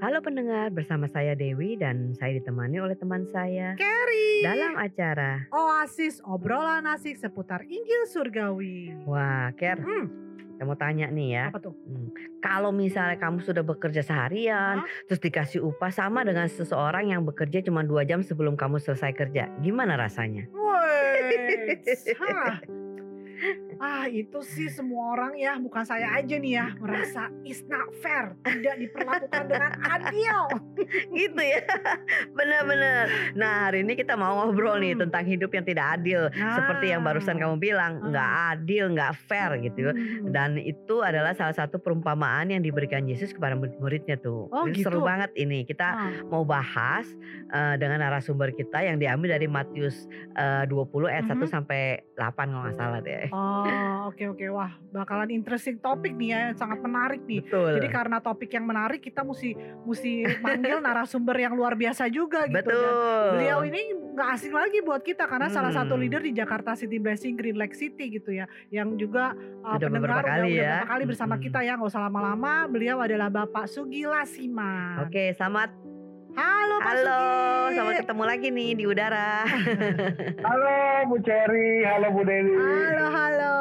Halo pendengar, bersama saya Dewi dan saya ditemani oleh teman saya Kerry. dalam acara. Oasis obrolan asik seputar Injil Surgawi. Wah, Ker, Hmm, saya mau tanya nih ya. apa tuh? Hmm, Kalau misalnya kamu sudah bekerja seharian, Hah? terus dikasih upah sama dengan seseorang yang bekerja cuma dua jam sebelum kamu selesai kerja, gimana rasanya? Wait. Ah itu sih semua orang ya, bukan saya aja nih ya, merasa is not fair, tidak diperlakukan dengan adil. gitu ya, benar-benar. Nah hari ini kita mau ngobrol nih Hmm. tentang hidup yang tidak adil, seperti yang barusan Ah. kamu bilang, Ah. nggak adil, nggak fair gitu. Hmm. Dan itu adalah salah satu perumpamaan yang diberikan Yesus kepada murid-muridnya tuh. Oh, Ini Seru gitu. banget ini. Kita Ah, mau bahas eh, dengan narasumber kita yang diambil dari Matius eh, 20 ayat 1 Mhm. sampai 8 kalau nggak salah deh. Oh oke oke wah bakalan interesting topik nih ya, sangat menarik nih. Betul. Jadi karena topik yang menarik kita mesti mesti manggil narasumber yang luar biasa juga gitu. Dan Betul. Beliau ini nggak asing lagi buat kita karena salah satu Hmm. leader di Jakarta City Blessing Green Lake City gitu ya, yang juga uh, Udah beberapa pendengar udah, kali udah ya. beberapa kali bersama Mm-mm. kita ya nggak usah lama-lama. Beliau adalah Bapak Sugi Lasiman. Oke, selamat. Halo Pak Halo, Sugi. selamat ketemu lagi nih di udara. Halo Bu Cherry, halo Bu Dewi. Halo halo.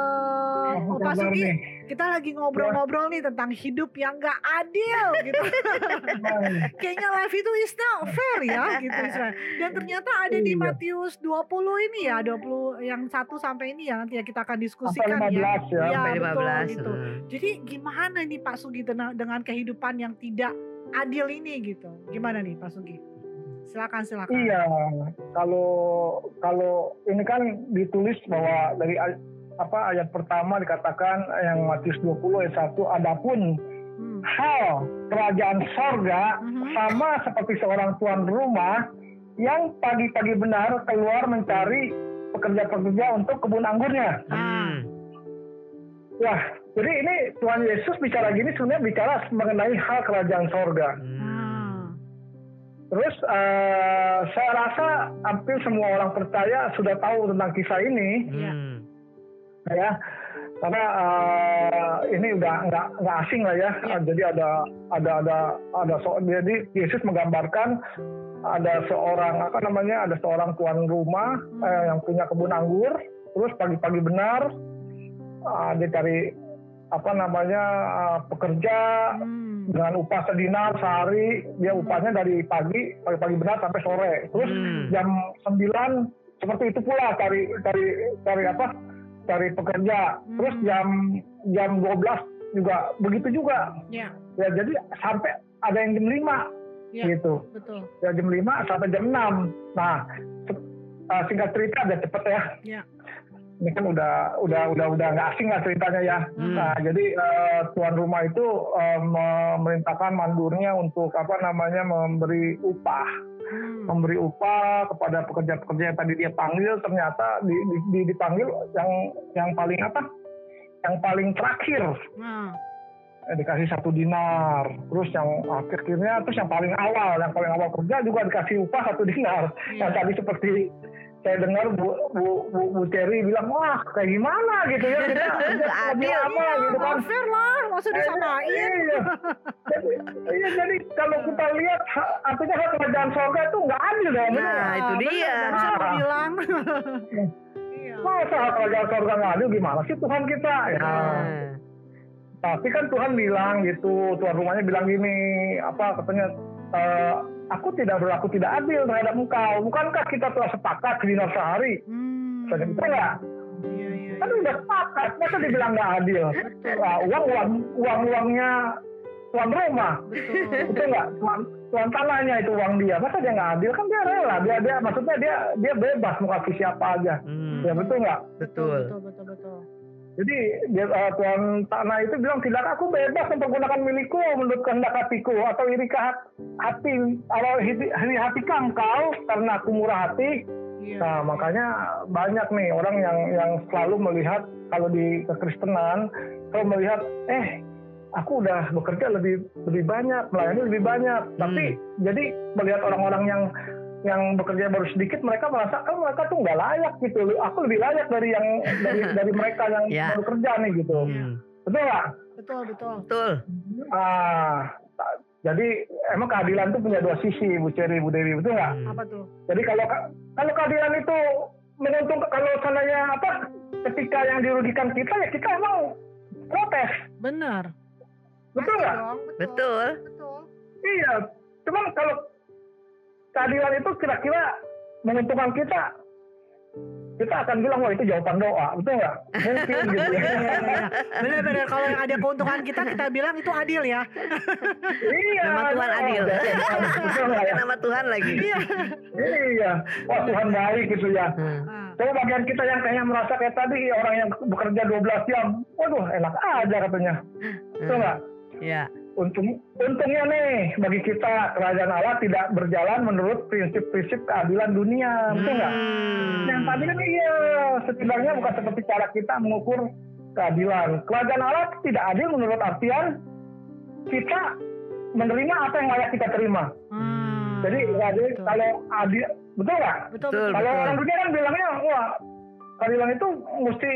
Oh, Pak Sugi, nih? kita lagi ngobrol-ngobrol nih tentang hidup yang gak adil gitu. Kayaknya life itu is not fair ya gitu. Dan ternyata ada di Iya. Matius 20 ini ya, 20 yang 1 sampai ini ya nanti ya kita akan diskusikan 15 ya. Iya, Sampai betul 15. gitu. Hmm. Jadi gimana nih Pak Sugi dengan kehidupan yang tidak adil ini gitu. Gimana nih Pak Sugi? Silakan silakan. Iya, kalau kalau ini kan ditulis bahwa dari apa ayat pertama dikatakan yang Matius 20 ayat 1 adapun Hmm. hal kerajaan sorga Mhm. sama seperti seorang tuan rumah yang pagi-pagi benar keluar mencari pekerja-pekerja untuk kebun anggurnya. Hmm. Wah, jadi ini Tuhan Yesus bicara gini sebenarnya bicara mengenai hal kerajaan sorga. Hmm. Terus eh, saya rasa hampir semua orang percaya sudah tahu tentang kisah ini, Iya. Hmm. ya, karena eh, ini udah nggak nggak asing lah ya. Eh, Jadi ada ada ada ada so, jadi Yesus menggambarkan ada seorang apa namanya ada seorang tuan rumah Hmm. eh, yang punya kebun anggur, terus pagi-pagi benar eh, dia cari apa namanya eh, pekerja Hmm. dengan upah sedinar sehari dia upahnya dari pagi pagi-pagi benar sampai sore terus Hmm. jam 9 seperti itu pula cari cari cari apa cari pekerja terus Hmm. jam jam 12 juga begitu juga Ya, ya jadi sampai ada yang jam 5 ya, gitu betul. ya jam 5 sampai jam 6 nah uh, singkat cerita ada cepet ya Ya. Ini kan udah udah udah udah nggak asing lah ceritanya ya Hmm. Nah, jadi eh, tuan rumah itu eh, memerintahkan mandurnya untuk apa namanya memberi upah, Hmm. memberi upah kepada pekerja-pekerja yang tadi dia panggil ternyata di, di- di- dipanggil yang yang paling apa? Yang paling terakhir Nah, eh, dikasih satu dinar, terus yang akhirnya terus yang paling awal, yang paling awal kerja juga dikasih upah satu dinar. iya. Yang tadi seperti saya dengar Bu Bu Bu, Bu Terry bilang wah kayak gimana gitu ya kita Adil. lama gitu kan. Fair lah, masa disamain. Iya. Jadi, iya, jadi kalau kita lihat ha- artinya hak kerajaan sorga itu nggak adil dong. Nah, bener. itu bener, dia. Barusan mau Ah. bilang. Iya. Masa hak kerajaan sorga nggak adil gimana sih Tuhan kita? Ya. Nah. Tapi kan Tuhan bilang gitu, tuan rumahnya bilang gini, apa katanya, "Eh, aku tidak berlaku tidak adil terhadap engkau. Bukankah kita telah sepakat dinar sehari? Hmm. Betul nggak? Iya, iya, Kan udah sepakat, masa dibilang nggak adil? Nah, uang uang uang uangnya tuan rumah. Betul. itu enggak tuan, tuan tanahnya itu uang dia masa dia nggak adil kan dia rela dia dia maksudnya dia dia bebas mau kasih siapa aja Hmm. ya betul nggak Betul. Betul, betul, betul. Jadi eh, tuan tanah itu bilang tidak aku bebas mempergunakan milikku menurut kehendak hatiku atau irikah hati atau hati, hati engkau karena aku murah hati. Iya. nah makanya banyak nih orang yang yang selalu melihat kalau di kekristenan kalau melihat eh aku udah bekerja lebih lebih banyak melayani lebih banyak. Tapi jadi melihat orang-orang yang yang bekerja baru sedikit mereka merasa kan mereka tuh nggak layak gitu aku lebih layak dari yang dari dari mereka yang Ya. baru kerja nih gitu Hmm. betul nggak Betul, betul. Betul. ah Jadi emang keadilan itu punya dua sisi, Bu Ceri, Bu Dewi, betul nggak? Hmm. Apa tuh? Jadi kalau kalau keadilan itu menuntung kalau seandainya apa ketika yang dirugikan kita ya kita emang protes, Benar. betul nggak? dong, Betul. Betul. Iya, cuman kalau keadilan itu kira-kira menguntungkan kita, kita akan bilang wah itu jawaban doa, betul nggak? Mungkin gitu ya. Benar-benar kalau yang ada keuntungan kita kita bilang itu adil ya. iya. Nama Tuhan adil. Ya? Nama Tuhan lagi. Iya. Iya, wah Tuhan baik gitu ya. Hmm. Coba bagian kita yang kayaknya merasa kayak tadi orang yang bekerja 12 jam, waduh enak aja katanya, betul nggak? Ya. Untung, untungnya nih bagi kita kerajaan Allah tidak berjalan menurut prinsip-prinsip keadilan dunia, betul nggak? Hmm. Yang tadi kan iya, setidaknya bukan seperti cara kita mengukur keadilan. Kerajaan Allah tidak adil menurut artian kita menerima apa yang layak kita terima. ah, Jadi adil, betul. kalau adil, betul nggak? betul Betul. betul. Kalau orang dunia kan bilangnya, wah keadilan itu mesti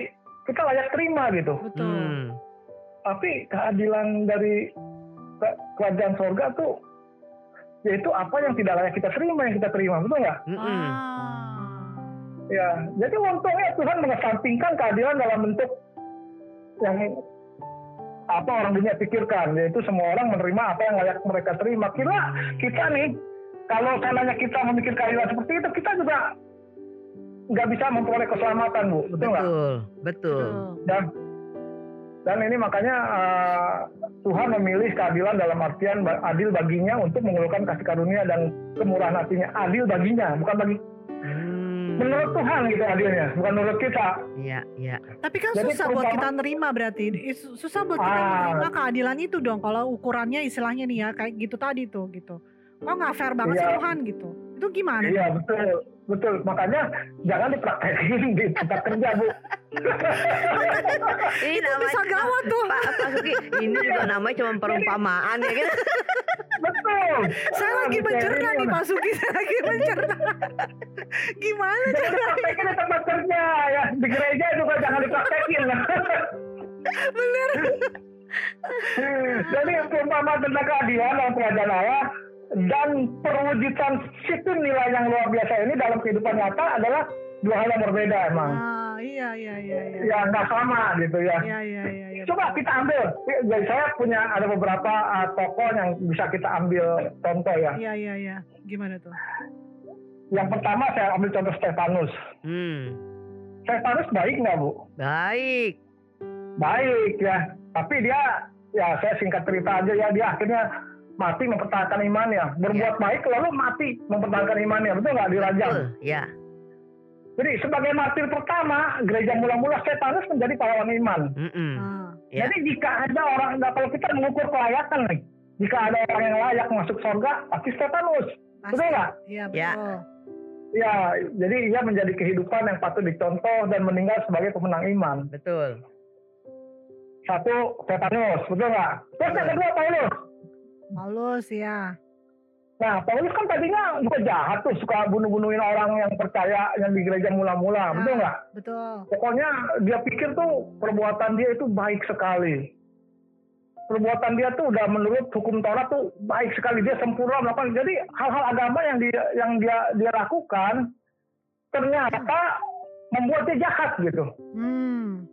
kita layak terima gitu. Betul. Hmm. Tapi keadilan dari kerajaan sorga tuh yaitu apa yang tidak layak kita terima yang kita terima, betul nggak? Ah. Ya, jadi untungnya Tuhan mengesampingkan keadilan dalam bentuk yang apa orang dunia pikirkan, yaitu semua orang menerima apa yang layak mereka terima. Kira kita nih, kalau seandainya kita memikir keadilan seperti itu, kita juga nggak bisa memperoleh keselamatan, Bu. Betul nggak? Betul. Betul. Dan dan ini makanya eh, Tuhan memilih keadilan dalam artian adil baginya untuk mengeluhkan kasih karunia dan kemurahan hatinya. Adil baginya, bukan bagi Hmm. menurut Tuhan gitu adilnya, bukan menurut kita. Iya, iya. Tapi kan Jadi susah buat kita nerima berarti. Susah buat kita Ah. menerima keadilan itu dong. Kalau ukurannya istilahnya nih ya kayak gitu tadi tuh gitu. Kok nggak fair banget sih Iya. Tuhan gitu. Itu gimana? Iya betul, betul. Makanya jangan dipraktekin di tempat kerja bu. Ini namanya bisa gawat tuh. Pak, Pak Suki, ini juga namanya cuma perumpamaan ya kan? betul. Saya lagi mencerna nih Pak Suki, saya lagi mencerna. Gimana Jangan cara? dipraktekin di tempat kerja ya. Di gereja juga jangan dipraktekin. Bener. Jadi perumpamaan tentang keadilan dalam kerajaan Allah dan perwujudan sistem nilai yang luar biasa ini dalam kehidupan nyata adalah dua hal yang berbeda emang. Ah, iya iya iya iya. Ya nggak sama gitu ya. Iya iya iya iya. Coba kita ambil, jadi saya punya ada beberapa uh, tokoh yang bisa kita ambil contoh ya. Iya iya iya. Gimana tuh? Yang pertama saya ambil contoh Stefanus. Hmm. Stefanus baik nggak bu? Baik. Baik ya, tapi dia ya saya singkat cerita aja ya dia akhirnya mati mempertahankan imannya. Berbuat baik lalu mati mempertahankan imannya, betul nggak dirajam? Betul. Ya. Jadi sebagai martir pertama gereja mula-mula Stefanus menjadi pahlawan iman. Mm-mm. Ah, Ya. Jadi jika ada orang, nah kalau kita mengukur kelayakan nih, jika ada orang yang layak masuk surga, pasti Stefanus. pasti. Betul nggak? Iya Ya. betul. Ya, jadi ia menjadi kehidupan yang patut dicontoh dan meninggal sebagai pemenang iman. Betul. Satu, Stefanus, betul nggak? Terus yang kedua, Paulus. Halus ya. Nah, Paulus kan tadinya juga jahat tuh, suka bunuh-bunuhin orang yang percaya yang di gereja mula-mula, betul nggak? Betul. Pokoknya dia pikir tuh perbuatan dia itu baik sekali. Perbuatan dia tuh udah menurut hukum Taurat tuh baik sekali, dia sempurna melakukan. Jadi hal-hal agama yang dia yang dia dia lakukan ternyata membuat dia jahat gitu. Hmm.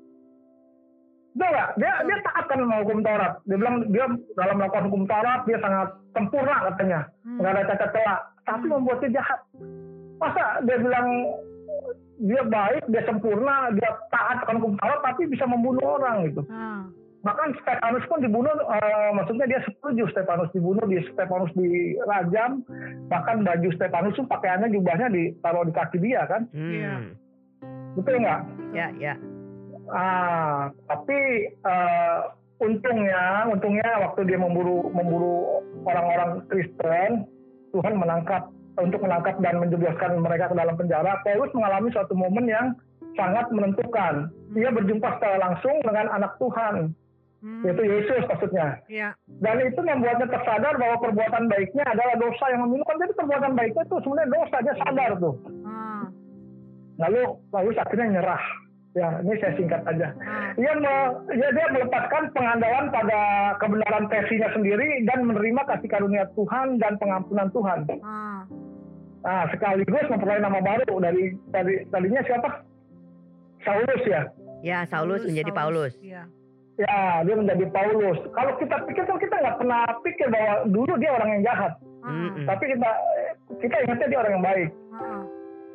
Nggak? Dia dia taat kan sama hukum Taurat. Dia bilang dia dalam melakukan hukum Taurat dia sangat sempurna katanya, Hmm. nggak ada cacat celah. Tapi membuat dia jahat. Masa dia bilang dia baik, dia sempurna, dia taat akan hukum Taurat, tapi bisa membunuh orang gitu. Ah. Bahkan Stefanus pun dibunuh, eh, maksudnya dia setuju Stefanus dibunuh, di Stefanus dirajam, bahkan baju Stefanus pun pakaiannya jubahnya ditaruh di kaki dia kan, Iya. Hmm. betul nggak? Ya, ya. Ah, tapi eh, untungnya, untungnya waktu dia memburu memburu orang-orang Kristen, Tuhan menangkap untuk menangkap dan menjebloskan mereka ke dalam penjara. Paulus mengalami suatu momen yang sangat menentukan. Dia berjumpa secara langsung dengan anak Tuhan, Hmm. yaitu Yesus maksudnya. Iya. Dan itu membuatnya tersadar bahwa perbuatan baiknya adalah dosa yang memilukan. Jadi perbuatan baiknya itu sebenarnya dosa, dia sadar tuh. Ah. Lalu Paulus akhirnya nyerah. Ya, ini saya singkat aja. Ah, Ia, me- ya, dia melepaskan pengandalan pada kebenaran versinya sendiri dan menerima kasih karunia Tuhan dan pengampunan Tuhan. ah, Nah, sekaligus memperoleh nama baru dari tadi tadinya siapa? Saulus ya. Ya, Saulus menjadi Paulus. Iya. Ya, dia menjadi Paulus. Kalau kita pikir kan kita nggak pernah pikir bahwa dulu dia orang yang jahat. Ah, Mm-mm. Tapi kita kita ingatnya dia orang yang baik. ah,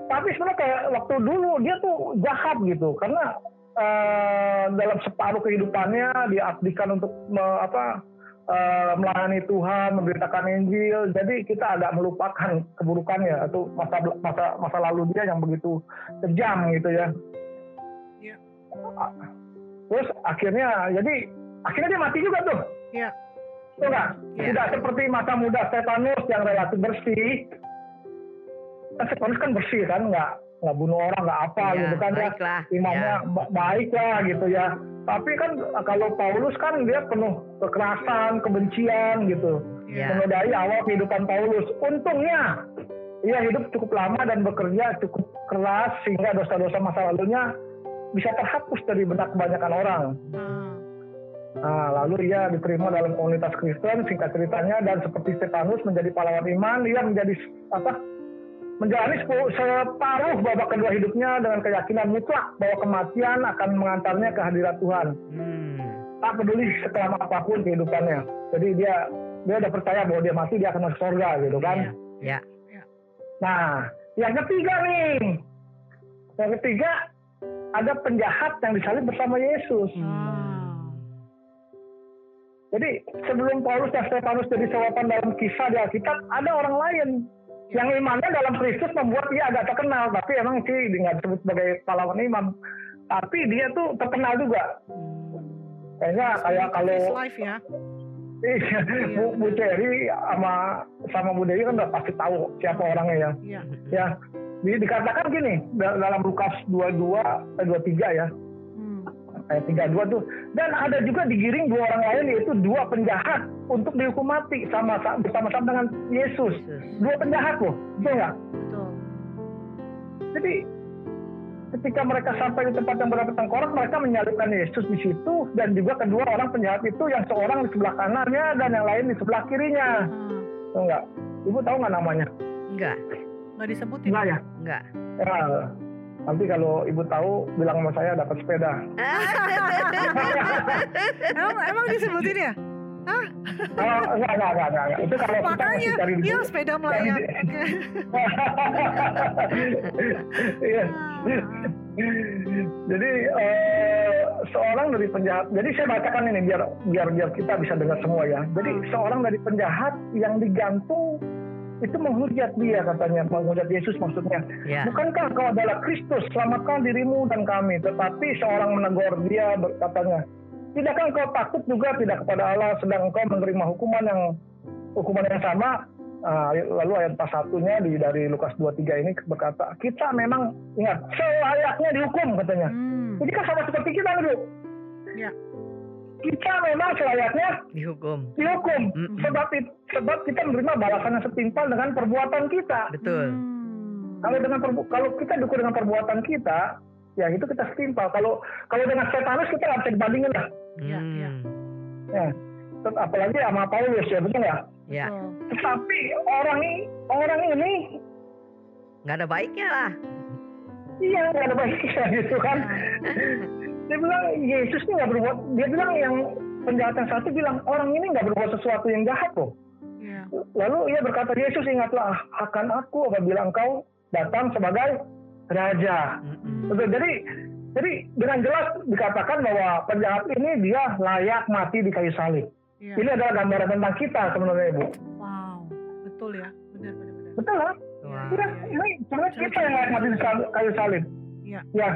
Tapi sebenarnya kayak waktu dulu dia tuh jahat gitu karena eh, dalam separuh kehidupannya dia abdikan untuk me- apa eh, melayani Tuhan, memberitakan Injil. Jadi kita agak melupakan keburukannya atau masa masa masa lalu dia yang begitu kejam gitu ya. Iya. Terus akhirnya jadi akhirnya dia mati juga tuh. Iya. Tuh? Iya. Tidak seperti masa muda Stefanus yang relatif bersih. Kan Stefanus kan bersih kan, nggak nggak bunuh orang, nggak apa Ya, gitu kan ya. baiklah. Imannya Ya. ba- baik lah gitu ya. Tapi kan kalau Paulus kan dia penuh kekerasan, kebencian gitu. Ya. Menodai awal kehidupan Paulus. Untungnya ia hidup cukup lama dan bekerja cukup keras sehingga dosa-dosa masa lalunya bisa terhapus dari benak kebanyakan orang. ah. Nah, lalu ia diterima dalam komunitas Kristen, singkat ceritanya, dan seperti Stefanus menjadi pahlawan iman, ia menjadi apa? Menjalani separuh babak kedua hidupnya dengan keyakinan mutlak bahwa kematian akan mengantarnya ke hadirat Tuhan. Hmm. Tak peduli sekelam apa pun kehidupannya. Jadi dia dia udah percaya bahwa dia mati dia akan masuk surga gitu kan. Iya. Ya. Nah, yang ketiga nih. Yang ketiga ada penjahat yang disalib bersama Yesus. Ah. Jadi sebelum Paulus dan Stefanus jadi sorotan dalam kisah di Alkitab, ada orang lain yang imannya dalam Kristus membuat dia agak terkenal, tapi emang sih nggak disebut sebagai pahlawan iman. Tapi dia tuh terkenal juga. Kayaknya kayak kalau life ya. Iya, Bu, Bu Cherry sama sama Bu Dewi kan udah pasti tahu siapa orangnya ya. Iya. Ya, di, dikatakan gini da- dalam Lukas 22 eh, 23 ya, Hmm. Ayat 32 tuh. Dan ada juga digiring dua orang lain yaitu dua penjahat untuk dihukum mati sama bersama-sama dengan Yesus. Yesus. Dua penjahat loh, betul nggak? Betul. Jadi ketika mereka sampai di tempat yang berapi tengkorak, mereka menyalibkan Yesus di situ dan juga kedua orang penjahat itu yang seorang di sebelah kanannya dan yang lain di sebelah kirinya. Ah. Tahu nggak? Ibu tahu nggak namanya? Enggak, Nggak disebutin. Enggak ya? enggak. Ya, nanti kalau ibu tahu bilang sama saya dapat sepeda. emang, emang disebutin ya? Oh, enggak, enggak, enggak, enggak, enggak. Itu kalau kita Makanya, masih cari iya sepeda melayang. Iya. Jadi eh, seorang dari penjahat. Jadi saya bacakan ini biar biar biar kita bisa dengar semua ya. Jadi seorang dari penjahat yang digantung itu menghujat dia katanya, menghujat Yesus maksudnya. Ya. Bukankah kau adalah Kristus, selamatkan dirimu dan kami. Tetapi seorang menegur dia berkatanya, tidakkah engkau takut juga tidak kepada Allah sedang engkau menerima hukuman yang hukuman yang sama? Ah, lalu ayat pas satunya di dari Lukas 23 ini berkata, kita memang ingat selayaknya dihukum katanya. Hmm. Jadi kan sama seperti kita nih, Bu. Ya. Kita memang selayaknya Dihukum. dihukum. Mm-mm. Sebab it- sebab kita menerima balasan yang setimpal dengan perbuatan kita. Betul. Hmm. Kalau dengan perbu- kalau kita dukung dengan perbuatan kita, ya itu kita setimpal. Kalau kalau dengan Stefanus kita nggak bisa dibandingin lah. Iya, iya. Hmm. Ya. Tet- Apalagi sama Paulus ya betul nggak? Ya, Betul. Tetapi orang ini orang ini nggak ada baiknya lah. iya nggak ada baiknya gitu kan. Dia bilang Yesus ini nggak berbuat. Dia bilang yang penjahat yang satu bilang orang ini nggak berbuat sesuatu yang jahat loh. Iya. Lalu ia berkata Yesus ingatlah akan aku apabila engkau datang sebagai raja. Mm-mm. Betul. Jadi jadi dengan jelas dikatakan bahwa penjahat ini dia layak mati di kayu salib. Iya. Ini adalah gambaran tentang kita sebenarnya ibu. Wow. Betul ya. Benar benar benar. Betul lah. Wah. Iya, ini sebenarnya kita yang layak mati di sal- kayu salib. Iya. Ya.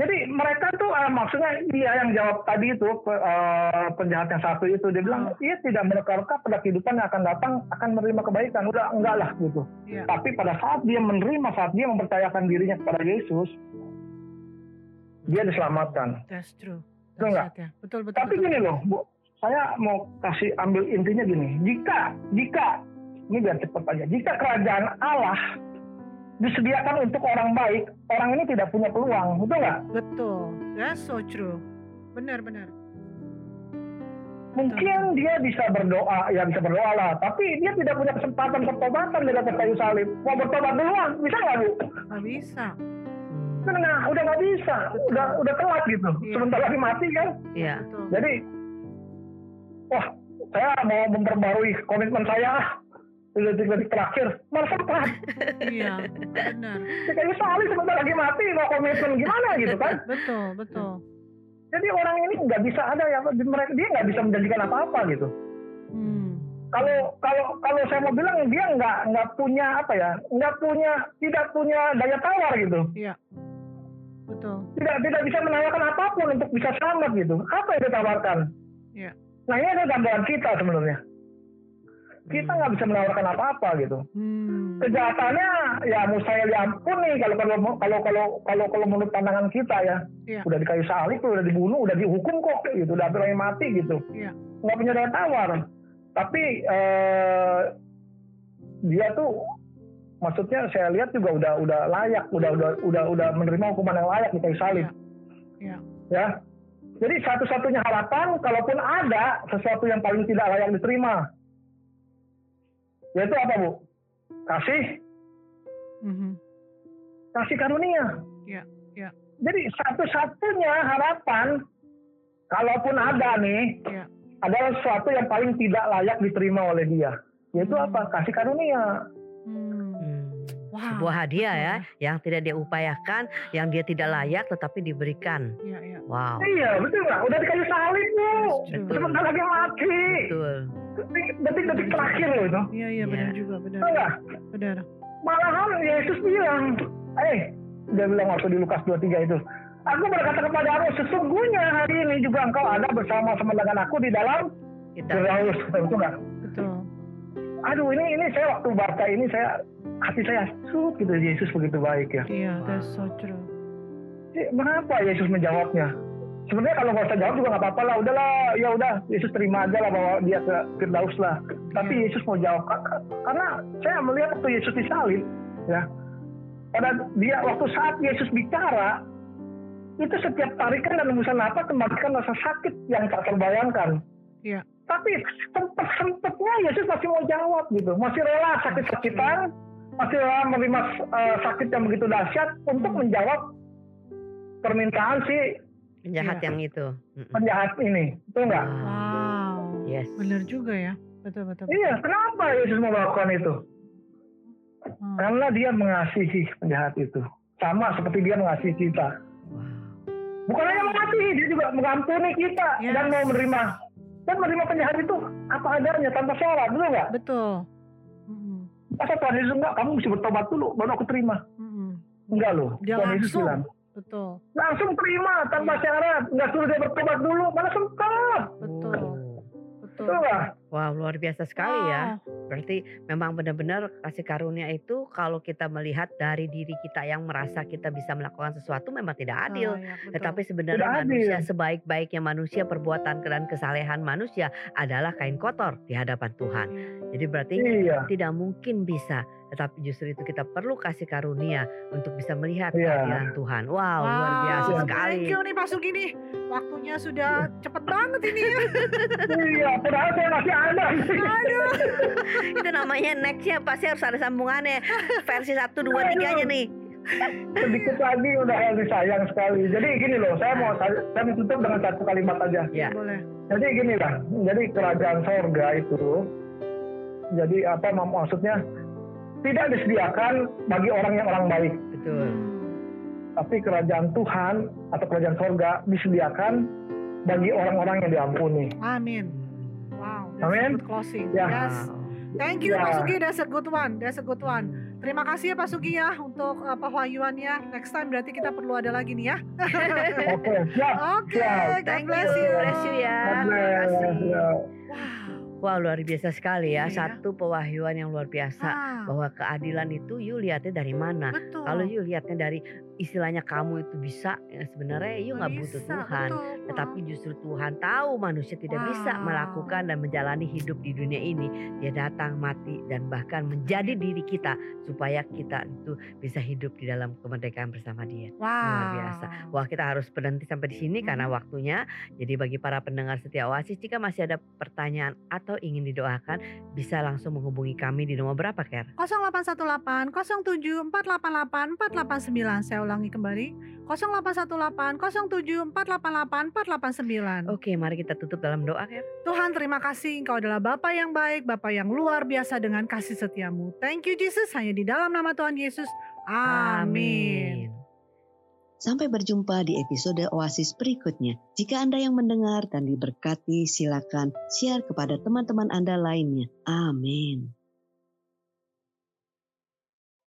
Jadi mereka tuh eh, maksudnya dia yang jawab tadi itu eh, penjahat yang satu itu dia bilang Hmm. ia tidak menerka pada kehidupan yang akan datang akan menerima kebaikan. Udah enggak lah gitu. Iya. Tapi pada saat dia menerima, saat dia mempercayakan dirinya kepada Yesus, dia diselamatkan. That's true. Betul nggak? Dahsyat ya. Betul betul. Tapi betul. gini loh, Bu, saya mau kasih ambil intinya gini. Jika, jika, ini biar cepat aja. Jika kerajaan Allah disediakan untuk orang baik, orang ini tidak punya peluang, betul nggak? Betul. That's so true. Benar benar. Mungkin dia bisa berdoa, ya bisa berdoa lah, tapi dia tidak punya kesempatan pertobatan di atas kayu salib. Mau bertobat duluan, bisa nggak bu? Nggak bisa. Nggak, udah nggak bisa, Betul. udah udah telat gitu. Iya. Sebentar lagi mati kan. Iya. Betul. Jadi, wah, saya mau memperbarui komitmen saya detik-detik terakhir, malah sempat. Iya. Benar. Kayu salib sebentar lagi mati, mau komitmen gimana gitu kan? Betul betul. Jadi orang ini nggak bisa ada ya, mereka dia nggak bisa menjanjikan apa-apa gitu. Hmm. kalau kalau kalau saya mau bilang dia nggak nggak punya apa ya nggak punya tidak punya daya tawar gitu Iya. Betul. tidak tidak bisa menawarkan apa pun untuk bisa selamat gitu apa yang ditawarkan Iya. nah ini adalah gambaran kita sebenarnya kita nggak bisa menawarkan apa-apa gitu Hmm. kejahatannya ya mustahil diampuni kalau kalau kalau kalau kalau kalau menurut pandangan kita ya Iya. udah di kayu salib udah dibunuh udah dihukum kok gitu udah hampir mati gitu Iya. nggak punya daya tawar tapi eh, dia tuh maksudnya saya lihat juga udah udah layak udah udah udah udah menerima hukuman yang layak di kayu salib Iya. ya jadi satu-satunya harapan kalaupun ada sesuatu yang paling tidak layak diterima yaitu apa bu kasih Mhm. kasih karunia Iya, iya. jadi satu-satunya harapan kalaupun ada nih Iya. adalah sesuatu yang paling tidak layak diterima oleh dia yaitu Hmm. apa kasih karunia Hmm. Hmm. Wow. Sebuah hadiah ya, yang tidak dia upayakan, yang dia tidak layak tetapi diberikan. Iya iya. Wow. iya betul nggak udah di kayu salib bu sebentar lagi mati. Detik-detik terakhir loh itu Iya iya benar Iya. juga benar. Tahu nggak Benar. malahan Yesus bilang eh dia bilang waktu di Lukas 23 itu aku berkata kepadamu sesungguhnya hari ini juga engkau ada bersama-sama dengan aku di dalam Kita Firdaus betul nggak Betul. aduh ini ini saya waktu baca ini saya hati saya sut gitu Yesus begitu baik ya Iya, that's so true. Eh, Mengapa Yesus menjawabnya? Sebenarnya kalau nggak usah jawab juga nggak apa-apa lah. Udahlah, ya udah Yesus terima aja lah bahwa dia ke Firdaus lah. Tapi Iya. Yesus mau jawab Ka- ka- karena saya melihat waktu Yesus disalib, ya. Pada dia waktu saat Yesus bicara, itu setiap tarikan dan hembusan nafas kembalikan rasa sakit yang tak terbayangkan. Iya. Tapi sempet-sempetnya Yesus masih mau jawab gitu, masih rela sakit-sakitan, masih rela menerima eh, sakit yang begitu dahsyat untuk menjawab permintaan si penjahat Iya. yang itu. Penjahat ini, itu enggak? Wow. Yes. Benar juga ya. Betul betul. Iya, kenapa Yesus mau melakukan itu? Hmm. Karena dia mengasihi penjahat itu, sama seperti dia mengasihi kita. Wow. Bukan hanya mengasihi, dia juga mengampuni kita Yes. dan mau menerima dan menerima penjahat itu apa adanya tanpa syarat, betul nggak? Betul. Masa Tuhan Yesus enggak, kamu mesti bertobat dulu, baru aku terima. Mm-mm. Enggak loh, Dia Tuhan Yesus langsung. bilang. Betul. Langsung terima tanpa Iya. syarat, enggak suruh dia bertobat dulu, malah sempat. Betul. Oh. Betul. Betul nggak? Wow, luar biasa sekali ya. Wow. Berarti memang benar-benar kasih karunia itu kalau kita melihat dari diri kita yang merasa kita bisa melakukan sesuatu memang tidak adil. Oh, betul. Tetapi sebenarnya Tidak manusia sebaik-baiknya manusia perbuatan dan kesalehan manusia adalah kain kotor di hadapan Tuhan. Iya. Jadi berarti Iya. tidak mungkin bisa, tetapi justru itu kita perlu kasih karunia untuk bisa melihat Iya. keadilan Tuhan. Wow, luar biasa Wow, sekali. Thank you nih Pak Sugi nih. Waktunya sudah cepet banget ini. Iya, padahal saya masih ada. Aduh. itu namanya nextnya pasti harus ada sambungannya. Versi 1, 2, 3 nya nih. Sedikit lagi udah lebih sayang sekali. Jadi gini loh, saya mau saya mau tutup dengan satu kalimat aja. Ya. Boleh. Jadi gini lah, jadi kerajaan sorga itu, jadi apa mak- maksudnya tidak disediakan bagi orang yang orang baik, Betul. Tapi kerajaan Tuhan atau kerajaan sorga disediakan bagi orang-orang yang diampuni. Amin. Wow. Amin. closing. Ya. Yes. Thank you Ya. Pak Sugi. That's a good one. That's a good one. Terima kasih ya Pak Sugi ya untuk uh, pewahyuannya. Next time berarti kita perlu ada lagi nih ya. Oke, siap. Oke. Siap. God Thank bless you, bless you ya. God Terima kasih. Ya. Wow. Wow, luar biasa sekali ya. Iya. Satu pewahyuan yang luar biasa Ah, bahwa keadilan itu you lihatnya dari mana? betul. Kalau you lihatnya dari istilahnya kamu itu bisa, ya sebenarnya you nggak butuh bisa, Tuhan. betul, Tetapi justru Tuhan tahu manusia tidak bisa Wow. melakukan dan menjalani hidup di dunia ini. Dia datang mati dan bahkan menjadi diri kita supaya kita itu bisa hidup di dalam kemerdekaan bersama Dia. Wow. Luar biasa. Wah kita harus berhenti sampai di sini karena Mhm. waktunya. Jadi bagi para pendengar setia Oasis, jika masih ada pertanyaan atau ingin didoakan, bisa langsung menghubungi kami di nomor berapa, Ker? 0818 07 488 489 saya ulangi kembali 0818 07 488 489 Oke, mari kita tutup dalam doa, Ker. Tuhan terima kasih Engkau adalah Bapa yang baik Bapa yang luar biasa dengan kasih setiamu Thank you Jesus hanya di dalam nama Tuhan Yesus Amin Sampai berjumpa di episode Oasis berikutnya. Jika Anda yang mendengar dan diberkati, silakan share kepada teman-teman Anda lainnya. Amin.